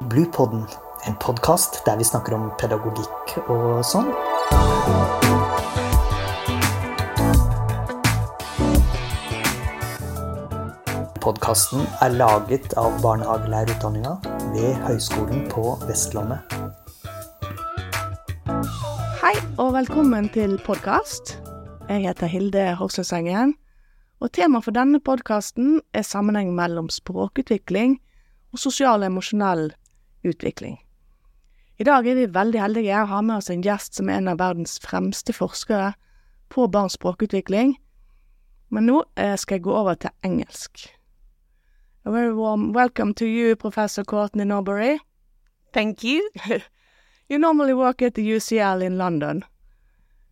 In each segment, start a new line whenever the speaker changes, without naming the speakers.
Bluepodden, en podkast der vi snakker om pedagogikk og sånn. Podkasten er laget av barnehagelærerutdanninga ved Høgskolen på Vestlandet.
Hei og velkommen til podkast. Jeg heter Hilde Horsøsengen. og temaet for denne podkasten er sammenheng mellom språkutvikling og sosial og emosjonell utvikling. I dag er vi veldig heldige å ha med oss en gjest som er en av verdens fremste forskere på barns språkutvikling, men nå eh, skal jeg gå over til engelsk. A very warm welcome to you, Professor Courtney Norbury.
Thank you.
You normally work at the UCL in London,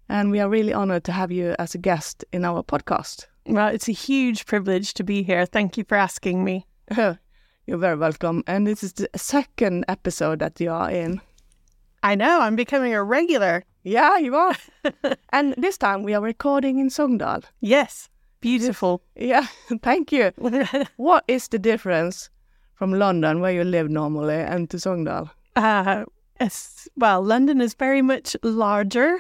and we are really honored to have you as a guest in our podcast.
Well, it's a huge privilege to be here. Thank you for asking me.
You're very welcome. And this is the second episode that you are in.
I know, I'm becoming a regular.
Yeah, you are. and this time we are recording in Sogndal.
Yes, beautiful.
Yeah, thank you. what is the difference from London, where you live normally, and to Sogndal?
Uh, well, London is very much larger,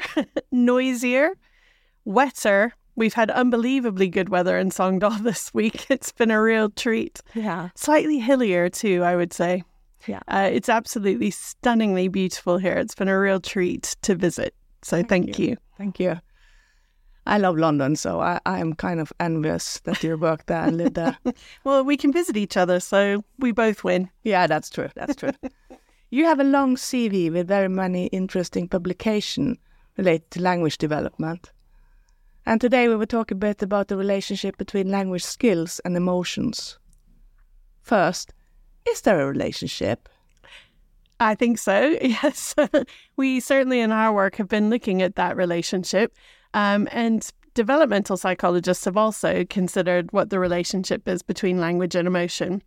noisier, wetter. We've had unbelievably good weather in Sogndal this week. It's been a real treat.
Yeah.
Slightly hillier, too, I would say.
Yeah.
Uh, it's absolutely stunningly beautiful here. It's been a real treat to visit. So thank, you.
Thank you. I love London, so I, I am kind of envious that you work there and live there.
Well, we can visit each other, so we both win.
Yeah, that's true. That's true. you have a long CV with very many interesting publications related to language development. And today we will talk a bit about the relationship between language skills and emotions. First, is there a relationship?
I think so, yes. we certainly in our work have been looking at that relationship. Um, and developmental psychologists have also considered what the relationship is between language and emotion.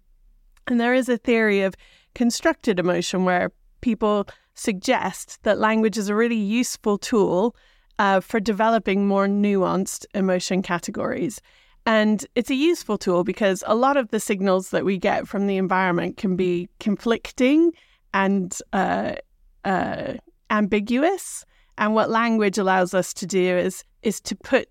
And there is a theory of constructed emotion where people suggest that language is a really useful tool uh, for developing more nuanced emotion categories. And it's a useful tool because a lot of the signals that we get from the environment can be conflicting and uh, uh, ambiguous. And what language allows us to do is is to put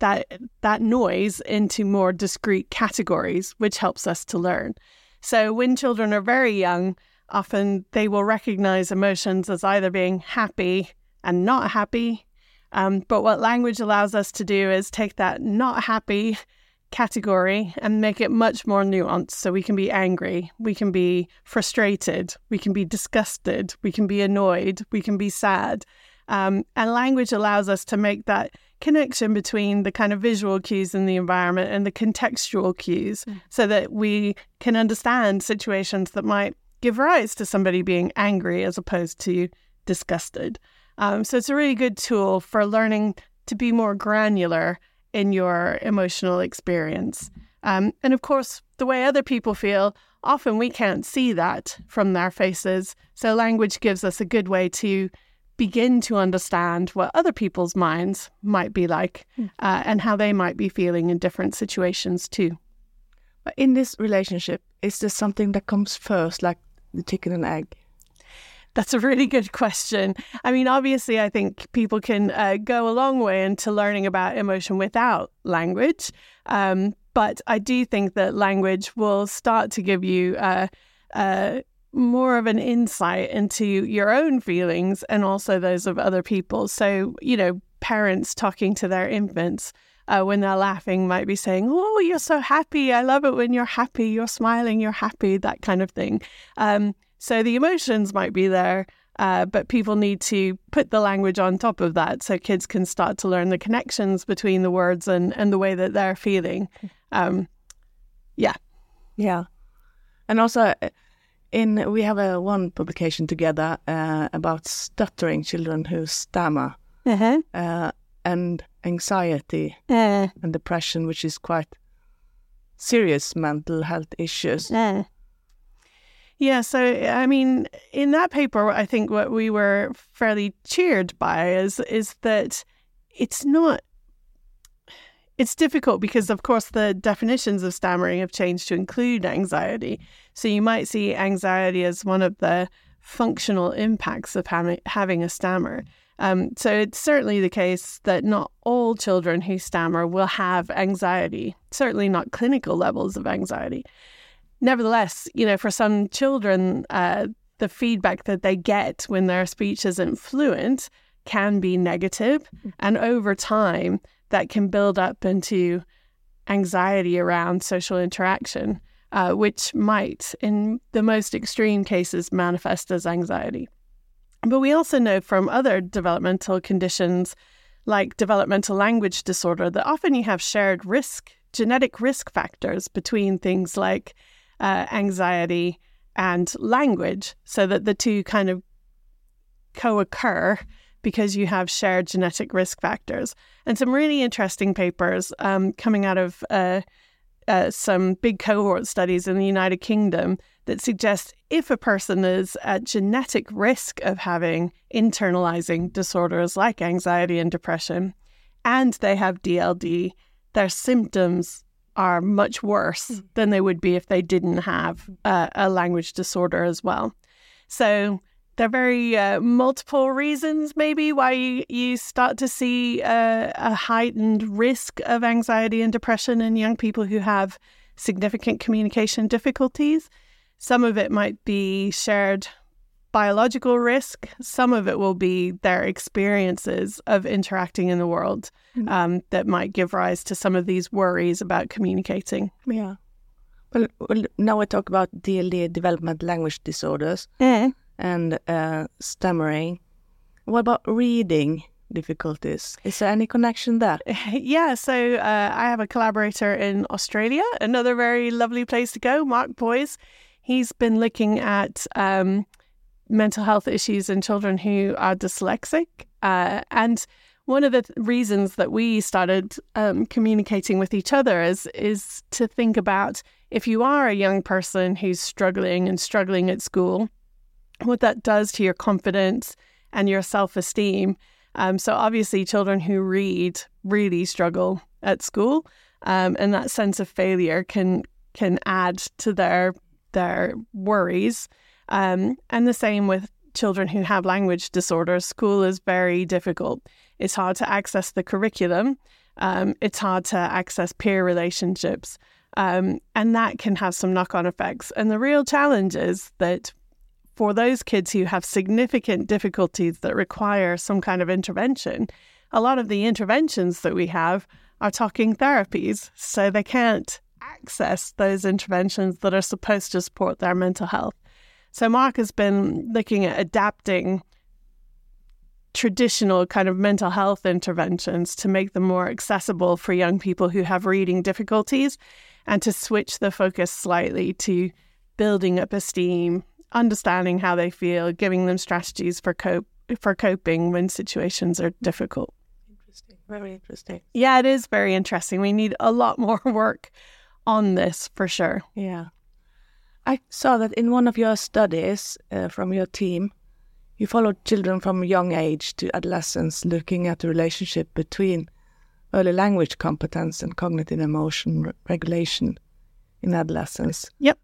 that that noise into more discrete categories, which helps us to learn. So when children are very young, often they will recognize emotions as either being happy and not happy. Um, but what language allows us to do is take that not happy category and make it much more nuanced. So we can be angry, we can be frustrated, we can be disgusted, we can be annoyed, we can be sad. Um, and language allows us to make that connection between the kind of visual cues in the environment and the contextual cues mm. so that we can understand situations that might give rise to somebody being angry as opposed to disgusted. Um, so it's a really good tool for learning to be more granular in your emotional experience. Um, and of course, the way other people feel, often we can't see that from their faces. So language gives us a good way to begin to understand what other people's minds might be like
Mm.
uh, and how they might be feeling in different situations too.
But in this relationship, is there something that comes first, like the chicken and egg?
That's a really good question. I mean, obviously, I think people can uh, go a long way into learning about emotion without language. Um, but I do think that language will start to give you uh, uh, more of an insight into your own feelings and also those of other people. So, you know, parents talking to their infants. Uh, when they're laughing, might be saying, "Oh, you're so happy! I love it when you're happy. You're smiling. You're happy." That kind of thing. Um, so the emotions might be there, uh, but people need to put the language on top of that so kids can start to learn the connections between the words and, and the way that they're feeling. Um, yeah.
Yeah, and also in we have a one publication together uh, about stuttering children who stammer
Uh-huh.
uh, and anxiety
Uh,
and depression, which is quite serious mental health issues.
Yeah, so I mean, in that paper, I think what we were fairly cheered by is is that it's not it's difficult because, of course, the definitions of stammering have changed to include anxiety. So you might see anxiety as one of the functional impacts of having, having a stammer. Um, so it's certainly the case that not all children who stammer will have anxiety, certainly not clinical levels of anxiety. Nevertheless, you know, for some children, uh, the feedback that they get when their speech isn't fluent can be negative, mm. and over time, that can build up into anxiety around social interaction, uh, which might, in the most extreme cases, manifest as anxiety. But we also know from other developmental conditions like developmental language disorder that often you have shared risk, genetic risk factors between things like uh, anxiety and language, so that the two kind of co occur because you have shared genetic risk factors. And some really interesting papers um, coming out of uh, uh, some big cohort studies in the United Kingdom that suggest if a person is at genetic risk of having internalizing disorders like anxiety and depression, and they have DLD, their symptoms are much worse mm. than they would be if they didn't have uh, a language disorder as well. So there are very uh, multiple reasons, maybe, why you, you start to see a, a heightened risk of anxiety and depression in young people who have significant communication difficulties. Some of it might be shared biological risk, some of it will be their experiences of interacting in the world mm. um, that might give rise to some of these worries about communicating.
Yeah. Well, well now we talk about DLD, development language disorders.
Mm
and uh, stammering. What about reading difficulties? Is there any connection there?
yeah, so uh, I have a collaborator in Australia, another very lovely place to go, Mark Boyes. He's been looking at um, mental health issues in children who are dyslexic. Uh, and one of the th- reasons that we started um, communicating with each other is is to think about if you are a young person who's struggling and struggling at school, what that does to your confidence and your self esteem. Um, so, obviously, children who read really struggle at school, um, and that sense of failure can can add to their their worries. Um, and the same with children who have language disorders. School is very difficult. It's hard to access the curriculum. Um, it's hard to access peer relationships. Um, and that can have some knock on effects. And the real challenge is that for those kids who have significant difficulties that require some kind of intervention, a lot of the interventions that we have are talking therapies. So they can't access those interventions that are supposed to support their mental health. So Mark has been looking at adapting traditional kind of mental health interventions to make them more accessible for young people who have reading difficulties and to switch the focus slightly to building up esteem, understanding how they feel, giving them strategies for cope for coping when situations are difficult.
Interesting. Very interesting.
Yeah, it is very interesting. We need a lot more work on this for sure.
Yeah. I saw that in one of your studies uh, from your team, you followed children from young age to adolescence looking at the relationship between early language competence and cognitive emotion regulation in adolescence.
Yep.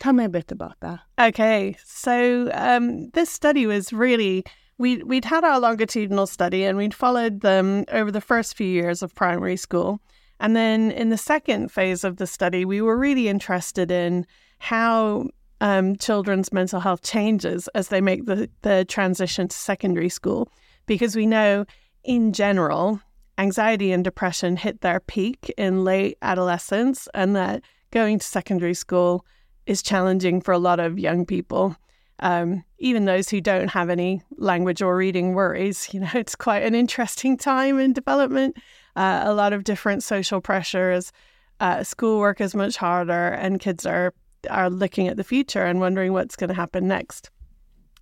Tell me a bit about that.
Okay, so um, this study was really we we'd had our longitudinal study and we'd followed them over the first few years of primary school, and then in the second phase of the study, we were really interested in how um, children's mental health changes as they make the the transition to secondary school, because we know in general anxiety and depression hit their peak in late adolescence, and that going to secondary school is challenging for a lot of young people. Um, even those who don't have any language or reading worries, you know, it's quite an interesting time in development. Uh, a lot of different social pressures. Uh, schoolwork is much harder, and kids are are looking at the future and wondering what's going to happen next.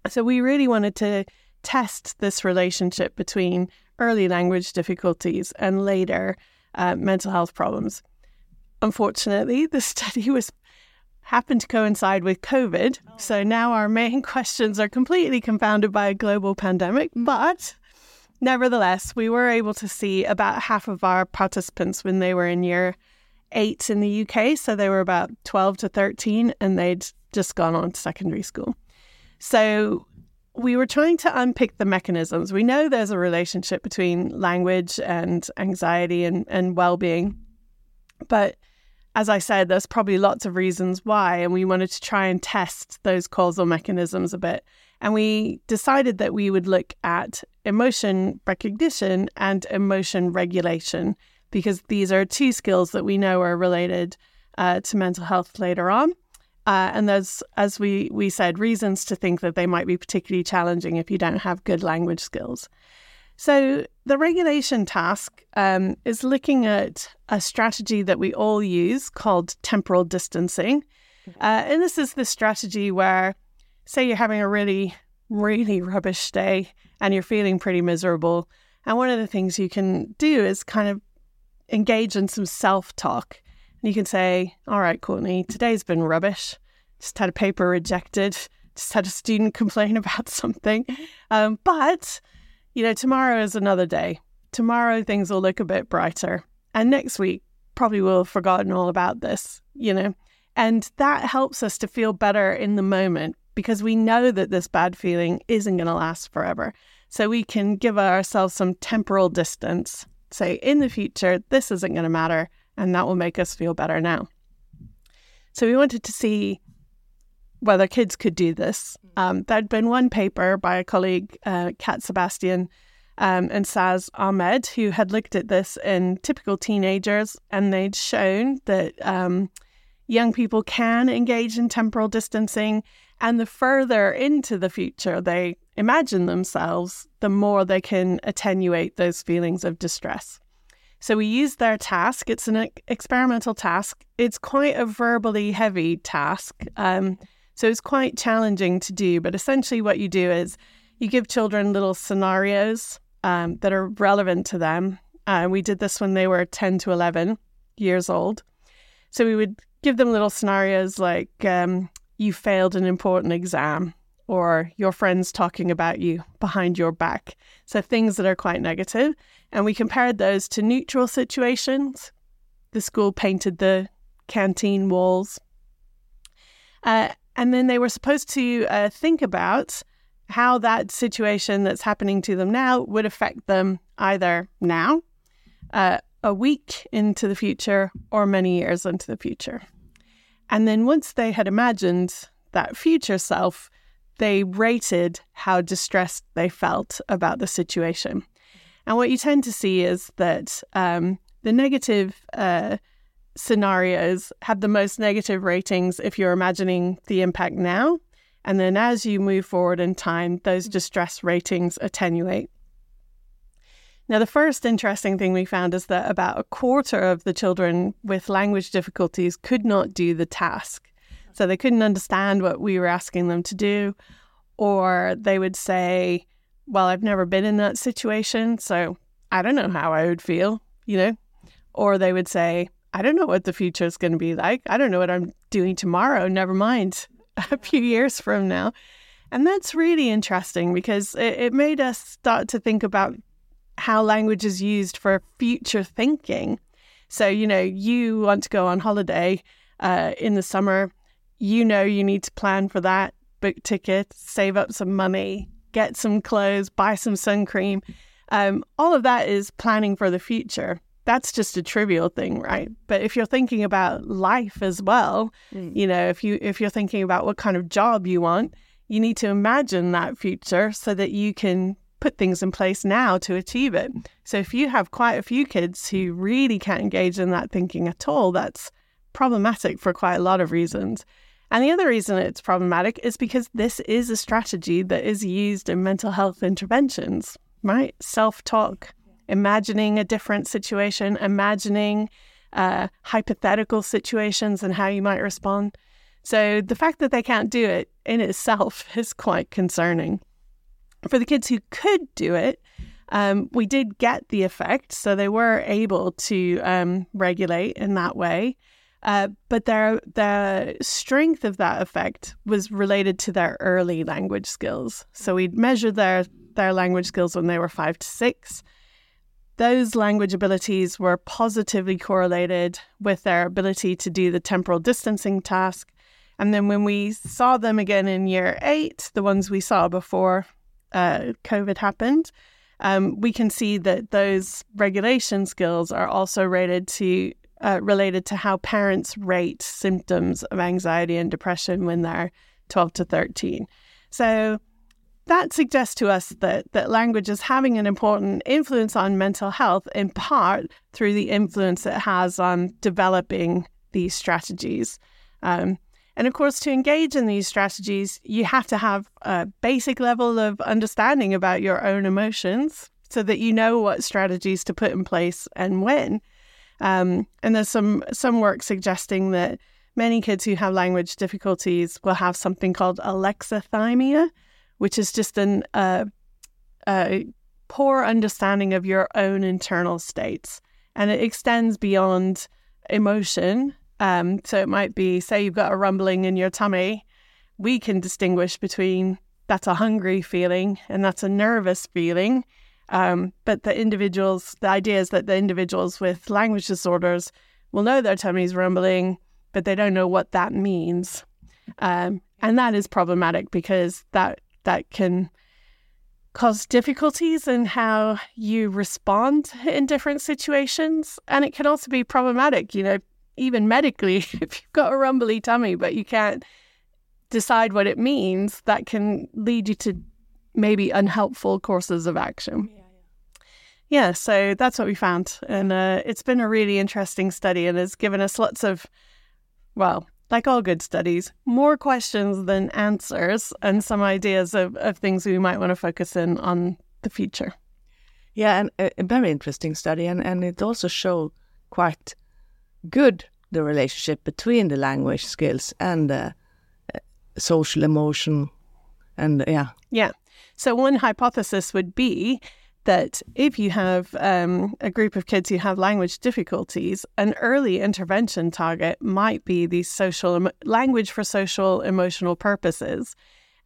So we really wanted to test this relationship between early language difficulties and later uh, mental health problems. Unfortunately, the study was happened to coincide with COVID. Oh. So now our main questions are completely confounded by a global pandemic. But nevertheless, we were able to see about half of our participants when they were in year eight in the UK. So they were about 12 to 13 and they'd just gone on to secondary school. So we were trying to unpick the mechanisms. We know there's a relationship between language and anxiety and, and well being. But as I said, there's probably lots of reasons why. And we wanted to try and test those causal mechanisms a bit. And we decided that we would look at emotion recognition and emotion regulation because these are two skills that we know are related uh, to mental health later on. Uh, and there's, as we, we said, reasons to think that they might be particularly challenging if you don't have good language skills. So, the regulation task um, is looking at a strategy that we all use called temporal distancing. Uh, and this is the strategy where, say, you're having a really, really rubbish day and you're feeling pretty miserable. And one of the things you can do is kind of engage in some self talk. And you can say, All right, Courtenay, today's been rubbish. Just had a paper rejected, just had a student complain about something. Um, but, you know, tomorrow is another day. Tomorrow things will look a bit brighter. And next week, probably will have forgotten all about this, you know. And that helps us to feel better in the moment because we know that this bad feeling isn't going to last forever. So we can give ourselves some temporal distance say, in the future, this isn't going to matter, and that will make us feel better now. So we wanted to see whether kids could do this. Um, there'd been one paper by a colleague, uh, Kat Sebastian um, and Saz Ahmed, who had looked at this in typical teenagers, and they'd shown that um, young people can engage in temporal distancing. And the further into the future they imagine themselves, the more they can attenuate those feelings of distress. So we use their task. It's an experimental task. It's quite a verbally heavy task. Um, so it's quite challenging to do. But essentially, what you do is you give children little scenarios um, that are relevant to them. Uh, we did this when they were 10 to 11 years old. So we would give them little scenarios like um, you failed an important exam or your friends talking about you behind your back. So things that are quite negative. And we compared those to neutral situations. The school painted the canteen walls. Uh, and then they were supposed to uh, think about how that situation that's happening to them now would affect them either now, uh, a week into the future, or many years into the future. And then once they had imagined that future self, they rated how distressed they felt about the situation. And what you tend to see is that um, the negative uh, scenarios have the most negative ratings if you're imagining the impact now. And then as you move forward in time, those distress ratings attenuate. Now, the first interesting thing we found is that about a quarter of the children with language difficulties could not do the task. So they couldn't understand what we were asking them to do, or they would say, Well, I've never been in that situation, so I don't know how I would feel, you know? Or they would say, I don't know what the future is going to be like. I don't know what I'm doing tomorrow, never mind a few years from now. And that's really interesting because it, it made us start to think about how language is used for future thinking. So, you know, you want to go on holiday uh, in the summer you know you need to plan for that, book tickets, save up some money, get some clothes, buy some sun cream. Um, all of that is planning for the future. That's just a trivial thing, right? But if you're thinking about life as well, mm. you know, if you if you're thinking about what kind of job you want, you need to imagine that future so that you can put things in place now to achieve it. So if you have quite a few kids who really can't engage in that thinking at all, that's problematic for quite a lot of reasons. And the other reason it's problematic is because this is a strategy that is used in mental health interventions, right? Self talk, imagining a different situation, imagining uh, hypothetical situations and how you might respond. So the fact that they can't do it in itself is quite concerning. For the kids who could do it, um, we did get the effect. So they were able to um, regulate in that way. Uh, but their the strength of that effect was related to their early language skills. So we'd measure their their language skills when they were five to six. Those language abilities were positively correlated with their ability to do the temporal distancing task. And then when we saw them again in year eight, the ones we saw before uh, COVID happened, um, we can see that those regulation skills are also rated to uh, related to how parents rate symptoms of anxiety and depression when they're 12 to 13. So that suggests to us that, that language is having an important influence on mental health, in part through the influence it has on developing these strategies. Um, and of course, to engage in these strategies, you have to have a basic level of understanding about your own emotions so that you know what strategies to put in place and when. Um, and there's some some work suggesting that many kids who have language difficulties will have something called alexithymia, which is just an uh, a poor understanding of your own internal states, and it extends beyond emotion um, so it might be, say, you've got a rumbling in your tummy. We can distinguish between that's a hungry feeling and that's a nervous feeling. Um, but the individuals, the idea is that the individuals with language disorders will know their tummy's rumbling, but they don't know what that means. Um, and that is problematic because that that can cause difficulties in how you respond in different situations. And it can also be problematic. You know, even medically, if you've got a rumbly tummy, but you can't decide what it means, that can lead you to maybe unhelpful courses of action. Yeah, so that's what we found. And uh, it's been a really interesting study and has given us lots of, well, like all good studies, more questions than answers and some ideas of, of things we might want to focus in on the future.
Yeah, and a, a very interesting study. And, and it also showed quite good the relationship between the language skills and the uh, social emotion and yeah
yeah so one hypothesis would be that if you have um, a group of kids who have language difficulties, an early intervention target might be the social language for social emotional purposes.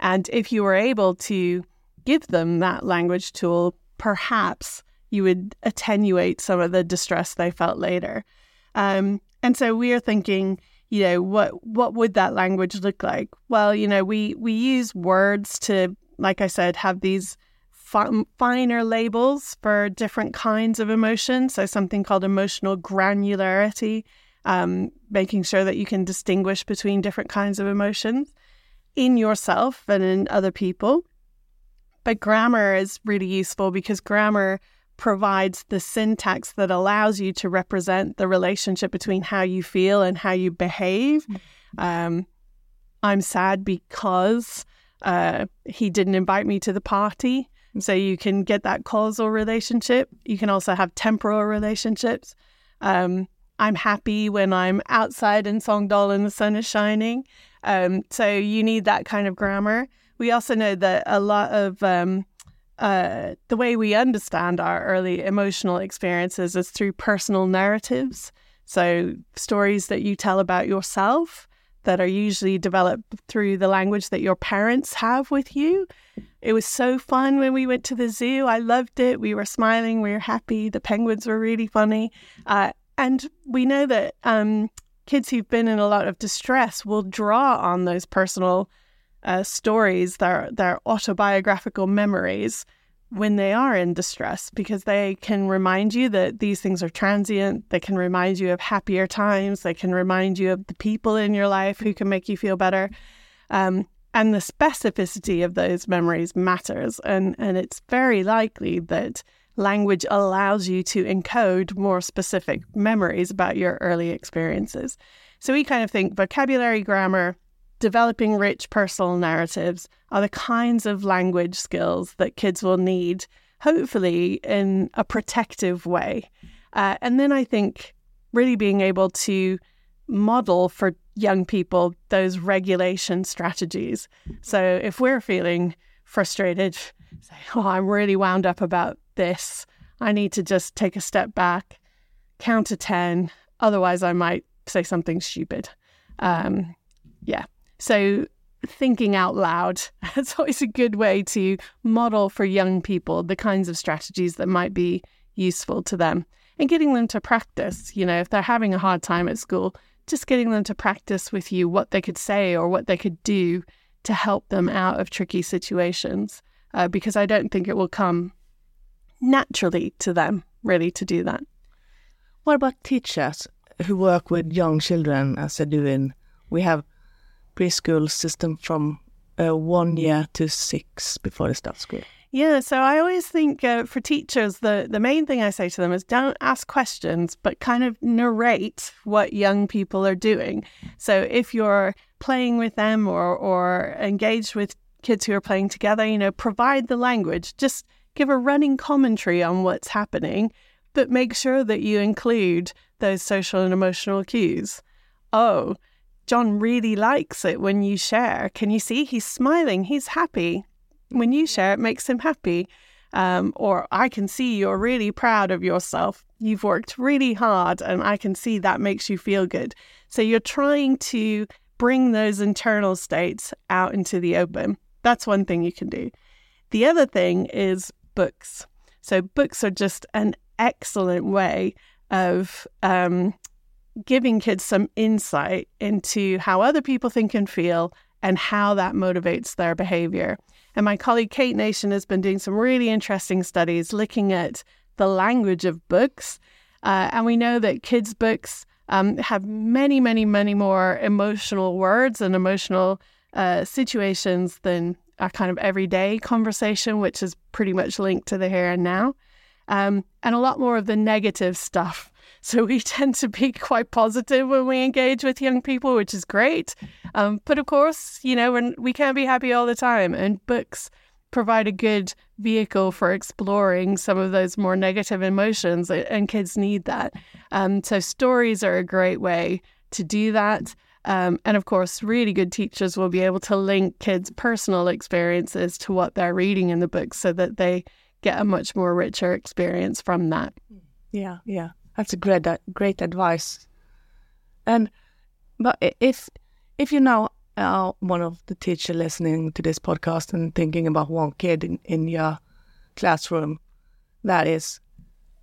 And if you were able to give them that language tool, perhaps you would attenuate some of the distress they felt later. Um, and so we are thinking, you know, what what would that language look like? Well, you know, we we use words to, like I said, have these fi- finer labels for different kinds of emotion. So something called emotional granularity, um, making sure that you can distinguish between different kinds of emotions in yourself and in other people. But grammar is really useful because grammar provides the syntax that allows you to represent the relationship between how you feel and how you behave. Um, I'm sad because uh, he didn't invite me to the party. So you can get that causal relationship. You can also have temporal relationships. Um, I'm happy when I'm outside in Sogndal and the sun is shining. Um, so you need that kind of grammar. We also know that a lot of um, uh, the way we understand our early emotional experiences is through personal narratives. So, stories that you tell about yourself that are usually developed through the language that your parents have with you. It was so fun when we went to the zoo. I loved it. We were smiling, we were happy. The penguins were really funny. Uh, and we know that um, kids who've been in a lot of distress will draw on those personal uh, stories, their their autobiographical memories when they are in distress because they can remind you that these things are transient. They can remind you of happier times. They can remind you of the people in your life who can make you feel better. Um, and the specificity of those memories matters. And, and it's very likely that language allows you to encode more specific memories about your early experiences. So we kind of think vocabulary, grammar, developing rich personal narratives are the kinds of language skills that kids will need, hopefully, in a protective way. Uh, and then I think really being able to model for young people those regulation strategies. So if we're feeling frustrated, say, oh, I'm really wound up about this, I need to just take a step back, count to 10. Otherwise, I might say something stupid. Um, yeah. So thinking out loud. It's always a good way to model for young people the kinds of strategies that might be useful to them and getting them to practice. You know, if they're having a hard time at school, just getting them to practice with you what they could say or what they could do to help them out of tricky situations. Uh, because I don't think it will come naturally to them, really, to do that.
What about teachers who work with young children as they do in? We have preschool system from uh, one year to six before they start school.
Yeah, so I always think uh, for teachers, the, the main thing I say to them is don't ask questions, but kind of narrate what young people are doing. So if you're playing with them or, or engaged with kids who are playing together, you know, provide the language, just give a running commentary on what's happening, but make sure that you include those social and emotional cues. Oh, John really likes it when you share. Can you see he's smiling? He's happy when you share, it makes him happy. Um, or I can see you're really proud of yourself. You've worked really hard, and I can see that makes you feel good. So you're trying to bring those internal states out into the open. That's one thing you can do. The other thing is books. So books are just an excellent way of um, giving kids some insight into how other people think and feel and how that motivates their behavior. And my colleague Kate Nation has been doing some really interesting studies looking at the language of books. Uh, and we know that kids' books um, have many, many, many more emotional words and emotional uh, situations than a kind of everyday conversation, which is pretty much linked to the here and now. Um, and a lot more of the negative stuff so we tend to be quite positive when we engage with young people, which is great. Um, but of course, you know, when we can't be happy all the time, and books provide a good vehicle for exploring some of those more negative emotions, and kids need that. Um, so stories are a great way to do that. Um, and of course, really good teachers will be able to link kids' personal experiences to what they're reading in the books so that they get a much more richer experience from that.
Yeah, yeah. That's a great uh, great advice. And but if if you now are one of the teacher listening to this podcast and thinking about one kid in, in your classroom that is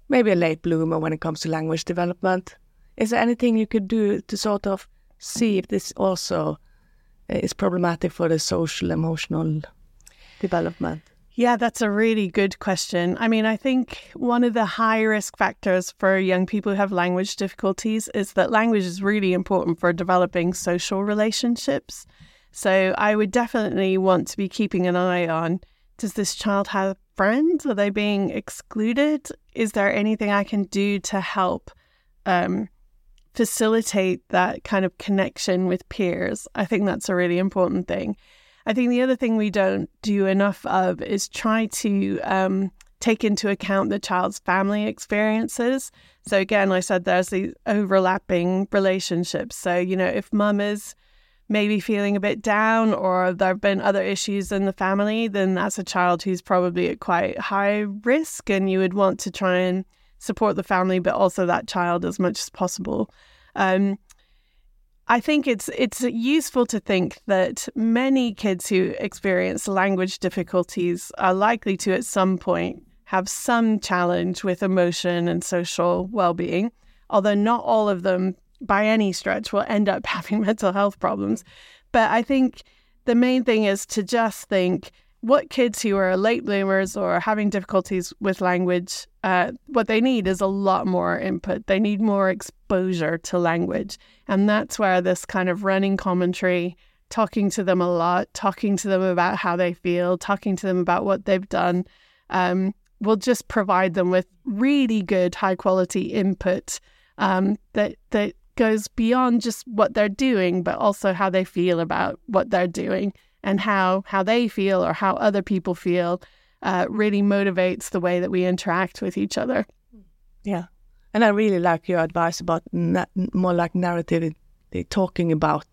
maybe a late bloomer when it comes to language development, is there anything you could do to sort of see if this also uh, is problematic for the social emotional development?
Yeah, that's a really good question. I mean, I think one of the high risk factors for young people who have language difficulties is that language is really important for developing social relationships. So I would definitely want to be keeping an eye on does this child have friends? Are they being excluded? Is there anything I can do to help um, facilitate that kind of connection with peers? I think that's a really important thing. I think the other thing we don't do enough of is try to um, take into account the child's family experiences. So again, I said there's these overlapping relationships. So, you know, if mum is maybe feeling a bit down or there have been other issues in the family, then that's a child who's probably at quite high risk and you would want to try and support the family, but also that child as much as possible. Um, I think it's it's useful to think that many kids who experience language difficulties are likely to at some point have some challenge with emotion and social well-being, although not all of them by any stretch will end up having mental health problems. But I think the main thing is to just think what kids who are late bloomers or having difficulties with language, uh, what they need is a lot more input. They need more exposure to language. And that's where this kind of running commentary, talking to them a lot, talking to them about how they feel, talking to them about what they've done, um, will just provide them with really good, high quality input um, that, that goes beyond just what they're doing, but also how they feel about what they're doing and how how they feel or how other people feel uh, really motivates the way that we interact with each other.
Yeah, and I really like your advice about na- more like narrative, talking about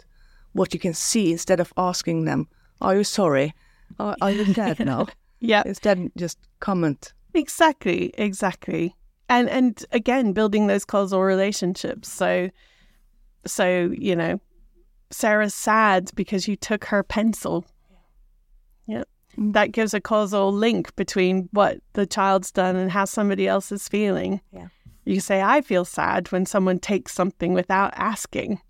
what you can see instead of asking them, "Are you sorry? Are, are you dead now?"
yeah,
instead just comment.
Exactly, exactly, and and again building those causal relationships. So, so you know, Sarah's sad because you took her pencil. Yeah. That gives a causal link between what the child's done and how somebody else is feeling.
Yeah.
You say, I feel sad when someone takes something without asking.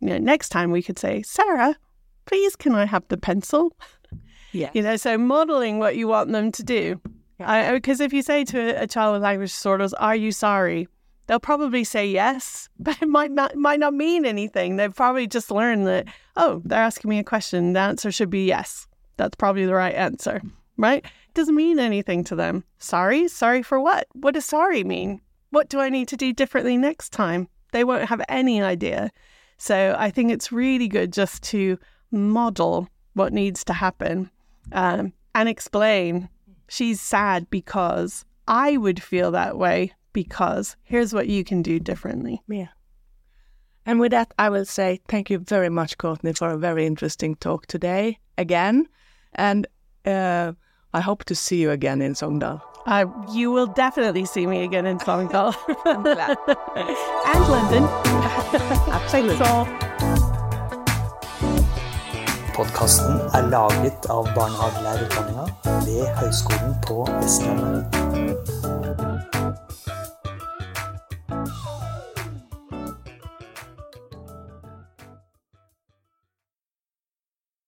You know, next time we could say, Sarah, please can I have the pencil?
Yeah.
You know, so modeling what you want them to do. Because if you say to a, a child with language disorders, "Are you sorry?" They'll probably say yes, but it might not might not mean anything. They've probably just learned that oh, they're asking me a question. The answer should be yes. That's probably the right answer, right? It doesn't mean anything to them. Sorry, sorry for what? What does sorry mean? What do I need to do differently next time? They won't have any idea. So I think it's really good just to model what needs to happen um, and explain she's sad because I would feel that way because here's what you can do differently.
Yeah. And with that, I will say thank you very much, Courtenay, for a very interesting talk today again. And uh, I hope to see you again in Sogndal.
Uh, you will definitely see me again in Sogndal.
I'm glad.
and London.
Absolutely.
So,
Podkasten er laget av barnehagelærerutdanninga ved Høgskolen på Vestlandet.